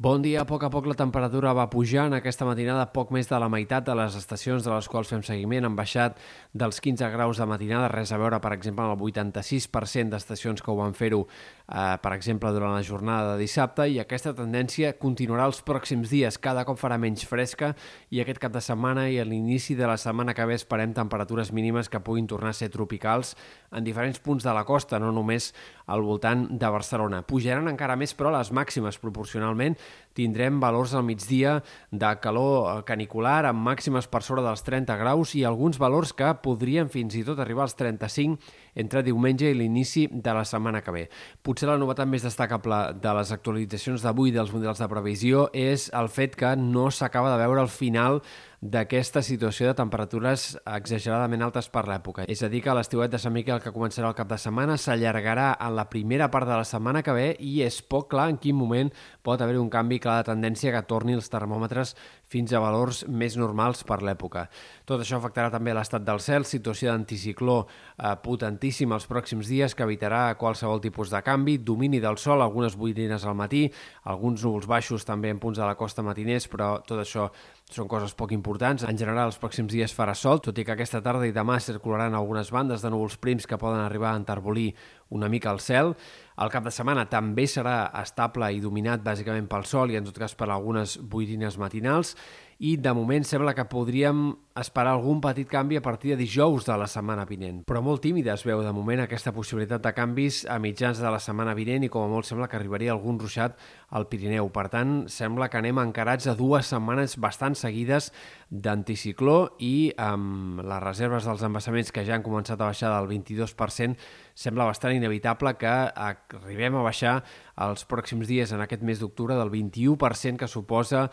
Bon dia. A poc a poc la temperatura va pujant. Aquesta matinada poc més de la meitat de les estacions de les quals fem seguiment han baixat dels 15 graus de matinada. Res a veure, per exemple, amb el 86% d'estacions que ho van fer-ho, eh, per exemple, durant la jornada de dissabte. I aquesta tendència continuarà els pròxims dies. Cada cop farà menys fresca i aquest cap de setmana i a l'inici de la setmana que ve esperem temperatures mínimes que puguin tornar a ser tropicals en diferents punts de la costa, no només al voltant de Barcelona. Pujaran encara més, però, les màximes proporcionalment tindrem valors al migdia de calor eh, canicular amb màximes per sobre dels 30 graus i alguns valors que podrien fins i tot arribar als 35 entre diumenge i l'inici de la setmana que ve. Potser la novetat més destacable de les actualitzacions d'avui dels models de previsió és el fet que no s'acaba de veure el final d'aquesta situació de temperatures exageradament altes per l'època. És a dir, que l'estiuet de Sant Miquel que començarà el cap de setmana s'allargarà en la primera part de la setmana que ve i és poc clar en quin moment pot haver un canvi clar de tendència que torni els termòmetres fins a valors més normals per l'època. Tot això afectarà també l'estat del cel, situació d'anticicló eh, potentíssim els pròxims dies que evitarà qualsevol tipus de canvi, domini del sol, algunes boirines al matí, alguns núvols baixos també en punts de la costa matiners, però tot això són coses poc importants. En general, els pròxims dies farà sol, tot i que aquesta tarda i demà circularan algunes bandes de núvols prims que poden arribar a enterbolir una mica el cel. El cap de setmana també serà estable i dominat bàsicament pel sol i en tot cas per algunes boirines matinals i de moment sembla que podríem esperar algun petit canvi a partir de dijous de la setmana vinent. Però molt tímida es veu de moment aquesta possibilitat de canvis a mitjans de la setmana vinent i com a molt sembla que arribaria algun ruixat al Pirineu. Per tant, sembla que anem encarats a dues setmanes bastant seguides d'anticicló i amb les reserves dels embassaments que ja han començat a baixar del 22%, sembla bastant inevitable que arribem a baixar els pròxims dies en aquest mes d'octubre del 21% que suposa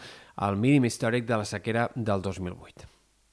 el mínim històric de la sequera del 2008.